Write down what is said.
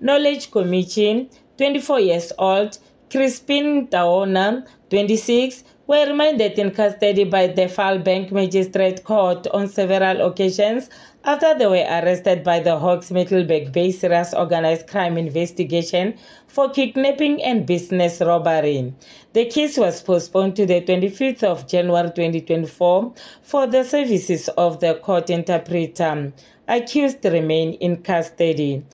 Knowledge Komichi, 24 years old, Chrispin Taona, 26, were remanded in custody by the Bank Magistrate Court on several occasions after they were arrested by the Hawks Middelburg Bay serious organized crime investigation for kidnapping and business robbery. The case was postponed to the 25th of January 2024 for the services of the court interpreter. Accused remain in custody.